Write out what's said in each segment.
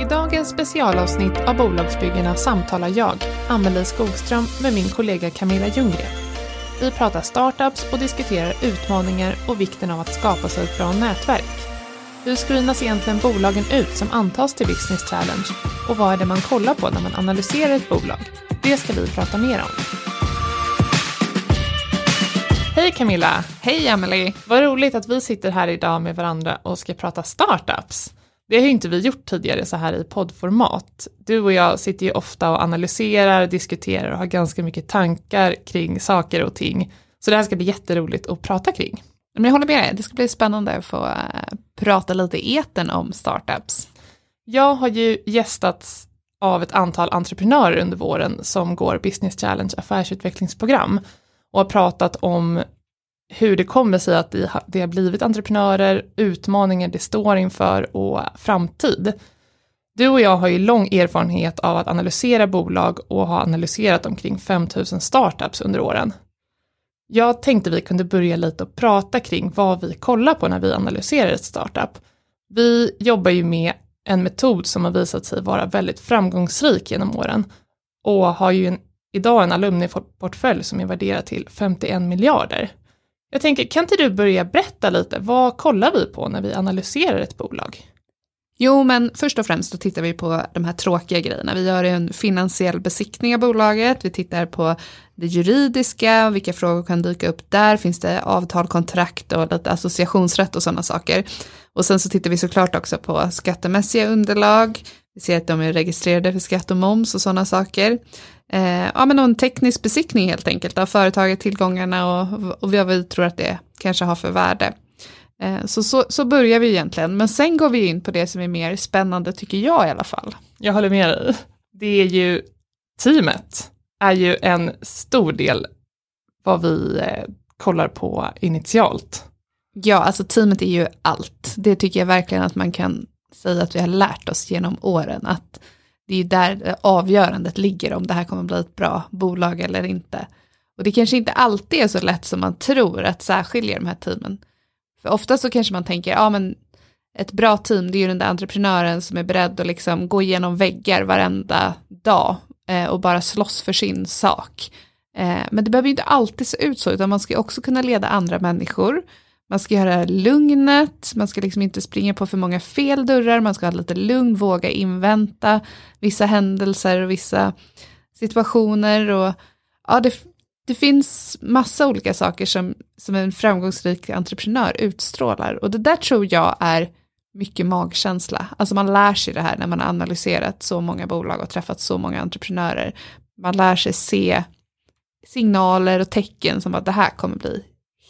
I dagens specialavsnitt av Bolagsbyggarna samtalar jag, Amelie Skogström, med min kollega Camilla Ljunggren. Vi pratar startups och diskuterar utmaningar och vikten av att skapa sig ett bra nätverk. Hur screenas egentligen bolagen ut som antas till Business Challenge? Och vad är det man kollar på när man analyserar ett bolag? Det ska vi prata mer om. Hej Camilla! Hej Emily! Vad roligt att vi sitter här idag med varandra och ska prata startups. Det har ju inte vi gjort tidigare så här i poddformat. Du och jag sitter ju ofta och analyserar, diskuterar och har ganska mycket tankar kring saker och ting. Så det här ska bli jätteroligt att prata kring. Men jag håller med dig, det ska bli spännande att få uh, prata lite i eten om startups. Jag har ju gästats av ett antal entreprenörer under våren som går Business Challenge affärsutvecklingsprogram och har pratat om hur det kommer sig att det har blivit entreprenörer, utmaningar det står inför och framtid. Du och jag har ju lång erfarenhet av att analysera bolag och har analyserat omkring 5000 startups under åren. Jag tänkte vi kunde börja lite och prata kring vad vi kollar på när vi analyserar ett startup. Vi jobbar ju med en metod som har visat sig vara väldigt framgångsrik genom åren och har ju en, idag en alumniportfölj som är värderad till 51 miljarder. Jag tänker, kan inte du börja berätta lite, vad kollar vi på när vi analyserar ett bolag? Jo, men först och främst så tittar vi på de här tråkiga grejerna. Vi gör en finansiell besiktning av bolaget, vi tittar på det juridiska, vilka frågor kan dyka upp där, finns det avtal, kontrakt och lite associationsrätt och sådana saker. Och sen så tittar vi såklart också på skattemässiga underlag, vi ser att de är registrerade för skatt och moms och sådana saker. Eh, ja, men en teknisk besiktning helt enkelt av företaget, tillgångarna och, och vad vi tror att det kanske har för värde. Eh, så, så, så börjar vi egentligen, men sen går vi in på det som är mer spännande tycker jag i alla fall. Jag håller med dig. Det är ju teamet är ju en stor del vad vi eh, kollar på initialt. Ja, alltså teamet är ju allt. Det tycker jag verkligen att man kan säga att vi har lärt oss genom åren. Att det är ju där avgörandet ligger om det här kommer bli ett bra bolag eller inte. Och det kanske inte alltid är så lätt som man tror att särskilja de här teamen. För ofta så kanske man tänker, ja men ett bra team det är ju den där entreprenören som är beredd att liksom gå igenom väggar varenda dag eh, och bara slåss för sin sak. Eh, men det behöver ju inte alltid se ut så, utan man ska också kunna leda andra människor. Man ska göra lugnet, man ska liksom inte springa på för många fel dörrar, man ska ha lite lugn, våga invänta vissa händelser och vissa situationer. Och, ja, det, det finns massa olika saker som, som en framgångsrik entreprenör utstrålar och det där tror jag är mycket magkänsla. Alltså man lär sig det här när man har analyserat så många bolag och träffat så många entreprenörer. Man lär sig se signaler och tecken som att det här kommer bli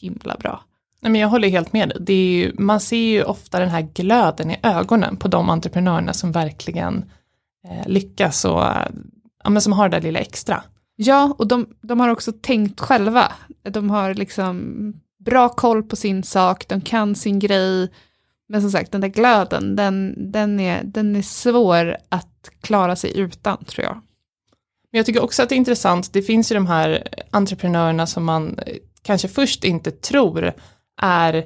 himla bra. Nej, men jag håller helt med dig. Ju, man ser ju ofta den här glöden i ögonen på de entreprenörerna som verkligen eh, lyckas och ja, men som har det där lilla extra. Ja, och de, de har också tänkt själva. De har liksom bra koll på sin sak, de kan sin grej. Men som sagt, den där glöden, den, den, är, den är svår att klara sig utan, tror jag. Men jag tycker också att det är intressant, det finns ju de här entreprenörerna som man kanske först inte tror är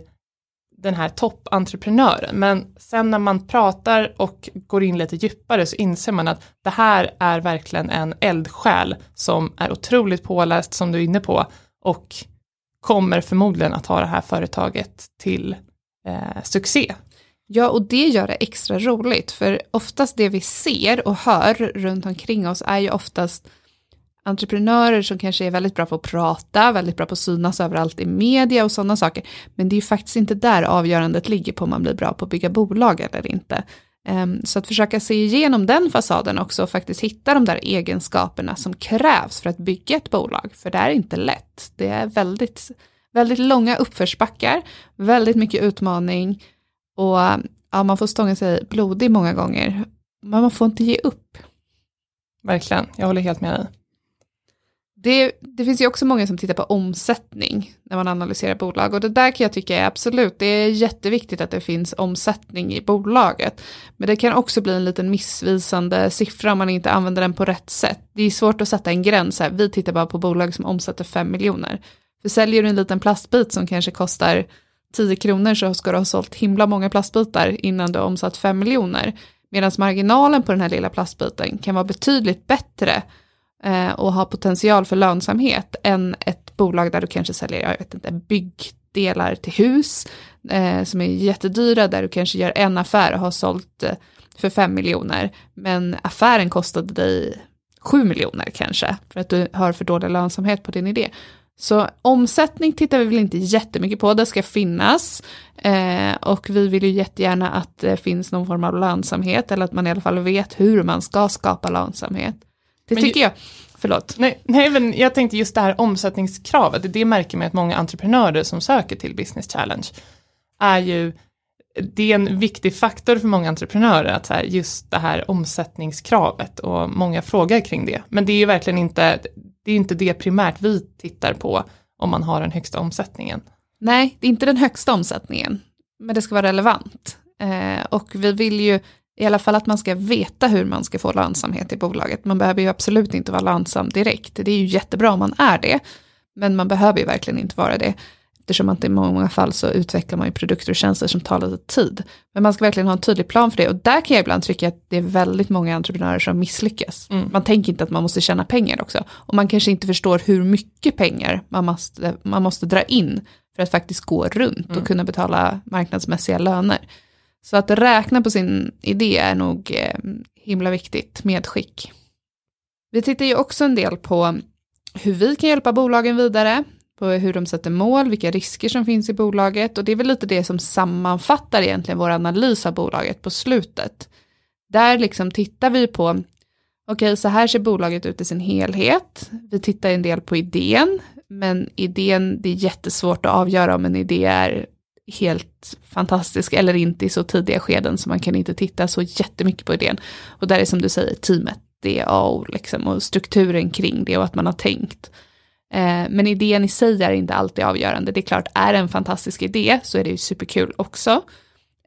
den här toppentreprenören. Men sen när man pratar och går in lite djupare så inser man att det här är verkligen en eldsjäl som är otroligt påläst som du är inne på och kommer förmodligen att ha det här företaget till eh, succé. Ja, och det gör det extra roligt, för oftast det vi ser och hör runt omkring oss är ju oftast entreprenörer som kanske är väldigt bra på att prata, väldigt bra på att synas överallt i media och sådana saker. Men det är ju faktiskt inte där avgörandet ligger på om man blir bra på att bygga bolag eller inte. Ehm, så att försöka se igenom den fasaden också och faktiskt hitta de där egenskaperna som krävs för att bygga ett bolag. För det är inte lätt. Det är väldigt, väldigt långa uppförsbackar, väldigt mycket utmaning och ja, man får stånga sig blodig många gånger. Men man får inte ge upp. Verkligen, jag håller helt med dig. Det, det, finns ju också många som tittar på omsättning när man analyserar bolag och det där kan jag tycka är absolut, det är jätteviktigt att det finns omsättning i bolaget. Men det kan också bli en liten missvisande siffra om man inte använder den på rätt sätt. Det är svårt att sätta en gräns här, vi tittar bara på bolag som omsätter 5 miljoner. För säljer du en liten plastbit som kanske kostar 10 kronor så ska du ha sålt himla många plastbitar innan du har omsatt 5 miljoner. Medan marginalen på den här lilla plastbiten kan vara betydligt bättre Eh, och har potential för lönsamhet än ett bolag där du kanske säljer, jag vet inte, byggdelar till hus eh, som är jättedyra, där du kanske gör en affär och har sålt eh, för 5 miljoner, men affären kostade dig 7 miljoner kanske, för att du har för dålig lönsamhet på din idé. Så omsättning tittar vi väl inte jättemycket på, det ska finnas. Eh, och vi vill ju jättegärna att det finns någon form av lönsamhet, eller att man i alla fall vet hur man ska skapa lönsamhet. Det men tycker jag. Förlåt. Nej, nej, men jag tänkte just det här omsättningskravet, det märker man att många entreprenörer som söker till Business Challenge är ju det är en viktig faktor för många entreprenörer, att så här, just det här omsättningskravet och många frågar kring det. Men det är ju verkligen inte, det är inte det primärt vi tittar på om man har den högsta omsättningen. Nej, det är inte den högsta omsättningen, men det ska vara relevant. Eh, och vi vill ju i alla fall att man ska veta hur man ska få lönsamhet i bolaget. Man behöver ju absolut inte vara lönsam direkt. Det är ju jättebra om man är det, men man behöver ju verkligen inte vara det. Eftersom att i många fall så utvecklar man ju produkter och tjänster som tar lite tid. Men man ska verkligen ha en tydlig plan för det och där kan jag ibland tycka att det är väldigt många entreprenörer som misslyckas. Mm. Man tänker inte att man måste tjäna pengar också. Och man kanske inte förstår hur mycket pengar man måste, man måste dra in för att faktiskt gå runt mm. och kunna betala marknadsmässiga löner. Så att räkna på sin idé är nog eh, himla viktigt medskick. Vi tittar ju också en del på hur vi kan hjälpa bolagen vidare på hur de sätter mål, vilka risker som finns i bolaget och det är väl lite det som sammanfattar egentligen vår analys av bolaget på slutet. Där liksom tittar vi på, okej okay, så här ser bolaget ut i sin helhet, vi tittar en del på idén, men idén, det är jättesvårt att avgöra om en idé är helt fantastisk eller inte i så tidiga skeden så man kan inte titta så jättemycket på idén. Och där är som du säger teamet, det är A och, liksom, och strukturen kring det och att man har tänkt. Eh, men idén i sig är inte alltid avgörande. Det är klart, är det en fantastisk idé så är det ju superkul också.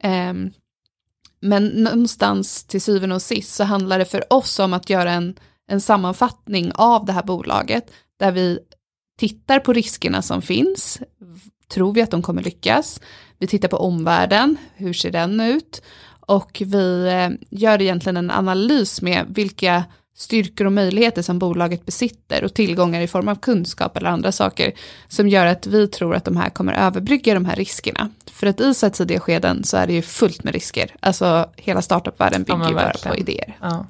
Eh, men någonstans till syvende och sist så handlar det för oss om att göra en, en sammanfattning av det här bolaget där vi tittar på riskerna som finns. Tror vi att de kommer lyckas? Vi tittar på omvärlden, hur ser den ut? Och vi eh, gör egentligen en analys med vilka styrkor och möjligheter som bolaget besitter och tillgångar i form av kunskap eller andra saker som gör att vi tror att de här kommer överbrygga de här riskerna. För att i så tidiga skeden så är det ju fullt med risker. Alltså hela startupvärlden bygger ja, ju bara på idéer. Ja.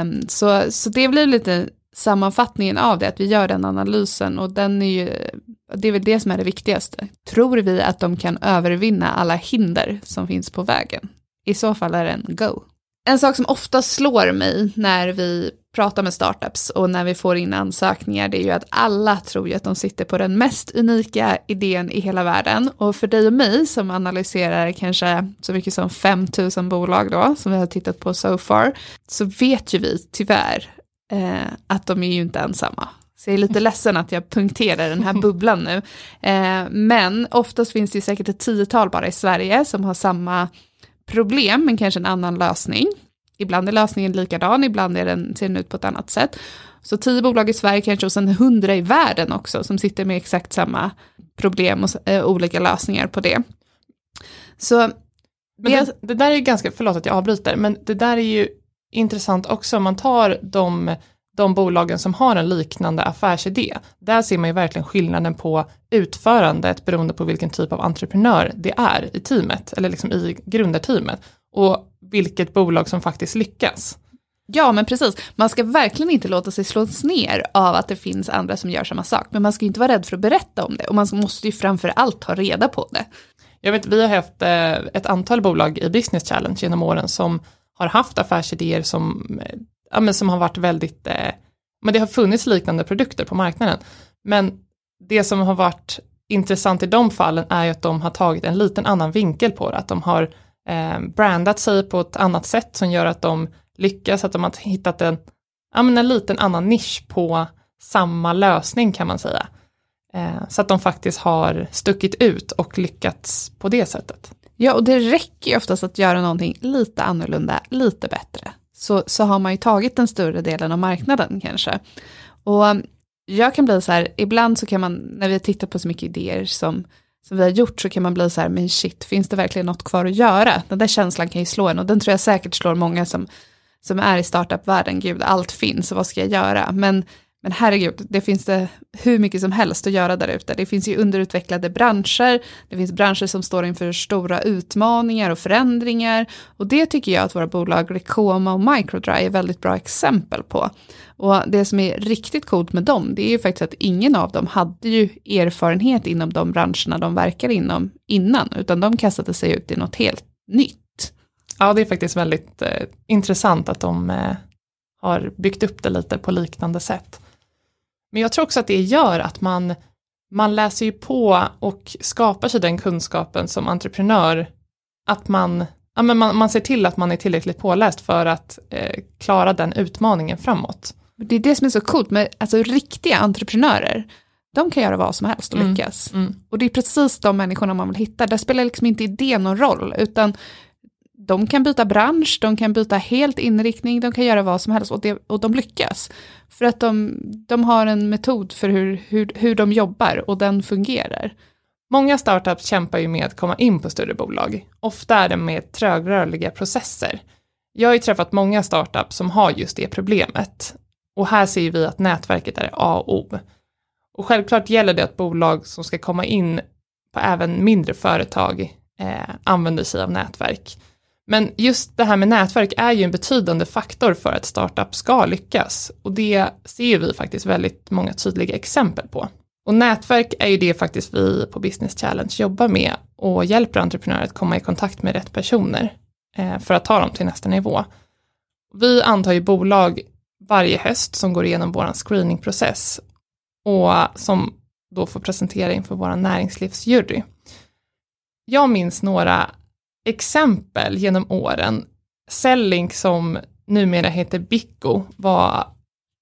Um, så, så det blir lite sammanfattningen av det, att vi gör den analysen och den är ju, det är väl det som är det viktigaste. Tror vi att de kan övervinna alla hinder som finns på vägen? I så fall är det en go. En sak som ofta slår mig när vi pratar med startups och när vi får in ansökningar det är ju att alla tror ju att de sitter på den mest unika idén i hela världen. Och för dig och mig som analyserar kanske så mycket som 5000 bolag då som vi har tittat på so far så vet ju vi tyvärr eh, att de är ju inte ensamma. Så jag är lite ledsen att jag punkterar den här bubblan nu. Eh, men oftast finns det ju säkert ett tiotal bara i Sverige som har samma problem, men kanske en annan lösning. Ibland är lösningen likadan, ibland är den, ser den ut på ett annat sätt. Så tio bolag i Sverige kanske och sen hundra i världen också som sitter med exakt samma problem och äh, olika lösningar på det. Så men det, det, där är ganska, förlåt att jag avbryter, men det där är ju intressant också om man tar de, de bolagen som har en liknande affärsidé. Där ser man ju verkligen skillnaden på utförandet beroende på vilken typ av entreprenör det är i teamet, eller liksom i grundarteamet, och vilket bolag som faktiskt lyckas. Ja, men precis. Man ska verkligen inte låta sig slås ner av att det finns andra som gör samma sak, men man ska inte vara rädd för att berätta om det, och man måste ju framför allt ta reda på det. Jag vet, vi har haft eh, ett antal bolag i Business Challenge genom åren som har haft affärsidéer som, eh, ja, men som har varit väldigt, eh, men det har funnits liknande produkter på marknaden. Men det som har varit intressant i de fallen är ju att de har tagit en liten annan vinkel på det, att de har eh, brandat sig på ett annat sätt som gör att de lyckas, att de har hittat en, ja, men en liten annan nisch på samma lösning kan man säga. Eh, så att de faktiskt har stuckit ut och lyckats på det sättet. Ja, och det räcker ju oftast att göra någonting lite annorlunda, lite bättre. Så, så har man ju tagit den större delen av marknaden kanske. Och um, jag kan bli så här, ibland så kan man, när vi tittar på så mycket idéer som som vi har gjort så kan man bli så här, men shit, finns det verkligen något kvar att göra? Den där känslan kan ju slå en och den tror jag säkert slår många som, som är i startup-världen, gud allt finns och vad ska jag göra? Men men herregud, det finns det hur mycket som helst att göra där ute. Det finns ju underutvecklade branscher, det finns branscher som står inför stora utmaningar och förändringar. Och det tycker jag att våra bolag Recoma och Microdry är väldigt bra exempel på. Och det som är riktigt coolt med dem, det är ju faktiskt att ingen av dem hade ju erfarenhet inom de branscherna de verkar inom innan, utan de kastade sig ut i något helt nytt. Ja, det är faktiskt väldigt eh, intressant att de eh, har byggt upp det lite på liknande sätt. Men jag tror också att det gör att man, man läser ju på och skapar sig den kunskapen som entreprenör, att man, ja, men man, man ser till att man är tillräckligt påläst för att eh, klara den utmaningen framåt. Det är det som är så coolt med alltså, riktiga entreprenörer. De kan göra vad som helst och mm. lyckas. Mm, mm. Och det är precis de människorna man vill hitta. Där spelar liksom inte idén någon roll, utan de kan byta bransch, de kan byta helt inriktning, de kan göra vad som helst och, det, och de lyckas. För att de, de har en metod för hur, hur, hur de jobbar och den fungerar. Många startups kämpar ju med att komma in på större bolag. Ofta är det med trögrörliga processer. Jag har ju träffat många startups som har just det problemet. Och här ser vi att nätverket är A och O. Och självklart gäller det att bolag som ska komma in på även mindre företag eh, använder sig av nätverk. Men just det här med nätverk är ju en betydande faktor för att startup ska lyckas och det ser vi faktiskt väldigt många tydliga exempel på. Och nätverk är ju det faktiskt vi på Business Challenge jobbar med och hjälper entreprenörer att komma i kontakt med rätt personer eh, för att ta dem till nästa nivå. Vi antar ju bolag varje höst som går igenom vår screeningprocess och som då får presentera inför vår näringslivsjury. Jag minns några exempel genom åren. Cellink som numera heter Bicko var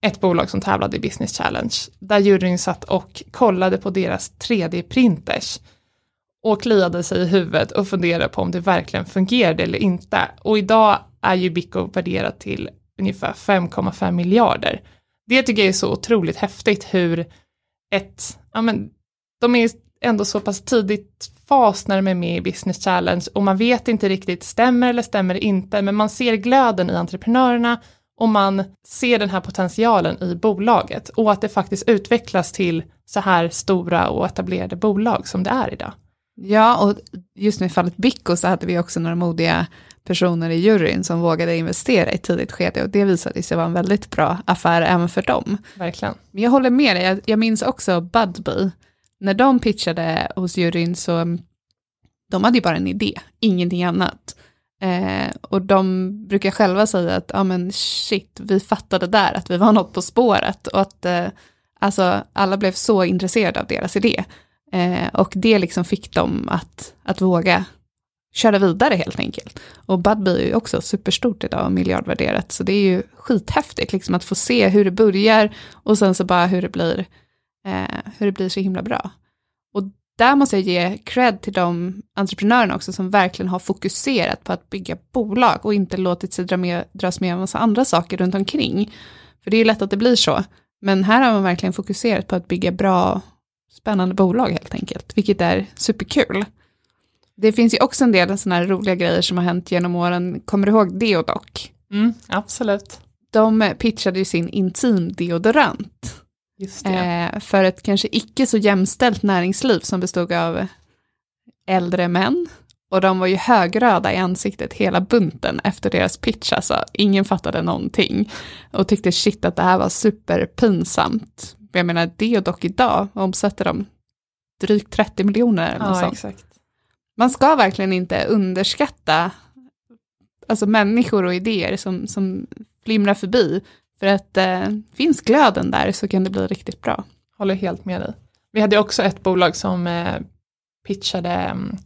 ett bolag som tävlade i Business Challenge, där juryn satt och kollade på deras 3D-printers och kliade sig i huvudet och funderade på om det verkligen fungerade eller inte. Och idag är ju Bicko värderat till ungefär 5,5 miljarder. Det tycker jag är så otroligt häftigt hur ett, ja men, de är ändå så pass tidigt fas när de är med i Business Challenge och man vet inte riktigt, stämmer eller stämmer inte, men man ser glöden i entreprenörerna och man ser den här potentialen i bolaget och att det faktiskt utvecklas till så här stora och etablerade bolag som det är idag. Ja, och just med fallet Bicco så hade vi också några modiga personer i juryn som vågade investera i ett tidigt skede och det visade sig vara en väldigt bra affär även för dem. Verkligen. Men jag håller med dig, jag, jag minns också Budbee när de pitchade hos juryn så mm, de hade ju bara en idé, ingenting annat. Eh, och de brukar själva säga att, ja men shit, vi fattade där att vi var något på spåret och att eh, alltså, alla blev så intresserade av deras idé. Eh, och det liksom fick dem att, att våga köra vidare helt enkelt. Och Budbee är ju också superstort idag, och miljardvärderat, så det är ju skithäftigt liksom att få se hur det börjar och sen så bara hur det blir eh, hur det blir så himla bra. Och där måste jag ge cred till de entreprenörerna också som verkligen har fokuserat på att bygga bolag och inte låtit sig dra med, dras med en massa andra saker runt omkring. För det är lätt att det blir så. Men här har man verkligen fokuserat på att bygga bra, spännande bolag helt enkelt, vilket är superkul. Det finns ju också en del sådana här roliga grejer som har hänt genom åren. Kommer du ihåg Deodoc? Mm, absolut. De pitchade ju sin intimdeodorant Eh, för ett kanske icke så jämställt näringsliv som bestod av äldre män. Och de var ju högröda i ansiktet hela bunten efter deras pitch, alltså ingen fattade någonting. Och tyckte shit att det här var superpinsamt. Jag menar, det och dock idag omsätter de drygt 30 miljoner eller ja. Exakt. Man ska verkligen inte underskatta alltså människor och idéer som, som flimrar förbi för att eh, finns glöden där så kan det bli riktigt bra. Håller helt med dig. Vi hade också ett bolag som eh, pitchade, mm,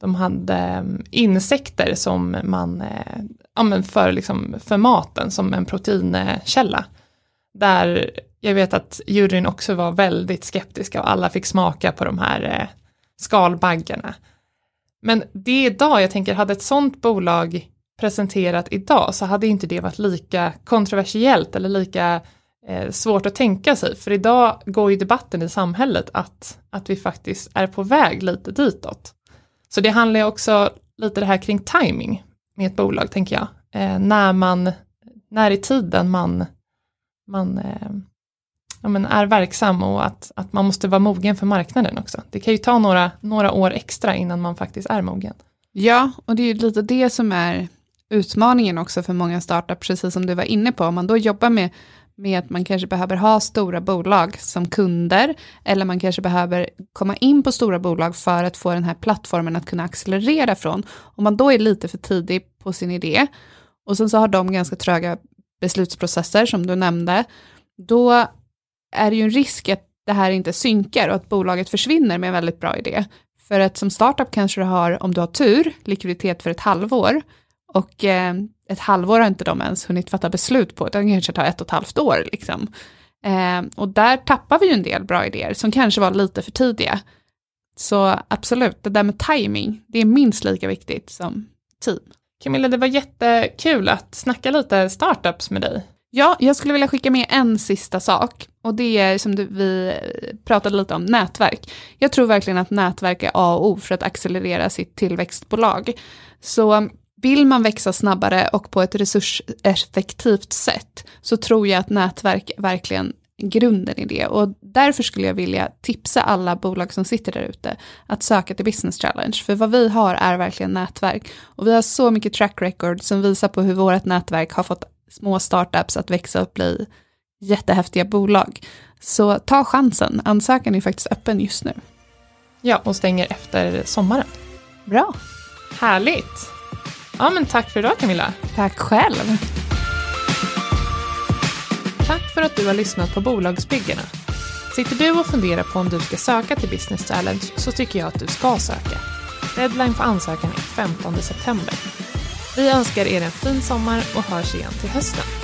de hade mm, insekter som man eh, använder för, liksom, för maten som en proteinkälla. Där jag vet att juryn också var väldigt skeptiska och alla fick smaka på de här eh, skalbaggarna. Men det är idag, jag tänker, hade ett sånt bolag presenterat idag så hade inte det varit lika kontroversiellt eller lika eh, svårt att tänka sig, för idag går ju debatten i samhället att, att vi faktiskt är på väg lite ditåt. Så det handlar ju också lite det här kring timing med ett bolag, tänker jag. Eh, när man, när i tiden man, man eh, ja, men är verksam och att, att man måste vara mogen för marknaden också. Det kan ju ta några, några år extra innan man faktiskt är mogen. Ja, och det är ju lite det som är utmaningen också för många startups, precis som du var inne på. Om man då jobbar med, med att man kanske behöver ha stora bolag som kunder, eller man kanske behöver komma in på stora bolag för att få den här plattformen att kunna accelerera från. Om man då är lite för tidig på sin idé, och sen så har de ganska tröga beslutsprocesser som du nämnde, då är det ju en risk att det här inte synkar och att bolaget försvinner med en väldigt bra idé. För att som startup kanske du har, om du har tur, likviditet för ett halvår. Och eh, ett halvår har inte de ens hunnit fatta beslut på, utan det kanske tar ett och ett halvt år. Liksom. Eh, och där tappar vi ju en del bra idéer som kanske var lite för tidiga. Så absolut, det där med timing, det är minst lika viktigt som team. Camilla, det var jättekul att snacka lite startups med dig. Ja, jag skulle vilja skicka med en sista sak. Och det är som vi pratade lite om, nätverk. Jag tror verkligen att nätverk är A och O för att accelerera sitt tillväxtbolag. Så vill man växa snabbare och på ett resurseffektivt sätt så tror jag att nätverk verkligen grunden i det. Och därför skulle jag vilja tipsa alla bolag som sitter där ute att söka till Business Challenge. För vad vi har är verkligen nätverk. Och vi har så mycket track record som visar på hur vårt nätverk har fått små startups att växa och bli jättehäftiga bolag. Så ta chansen, ansökan är faktiskt öppen just nu. Ja, och stänger efter sommaren. Bra. Härligt. Ja, men tack för idag Camilla. Tack själv. Tack för att du har lyssnat på Bolagsbyggarna. Sitter du och funderar på om du ska söka till Business Challenge så tycker jag att du ska söka. Deadline för ansökan är 15 september. Vi önskar er en fin sommar och hörs igen till hösten.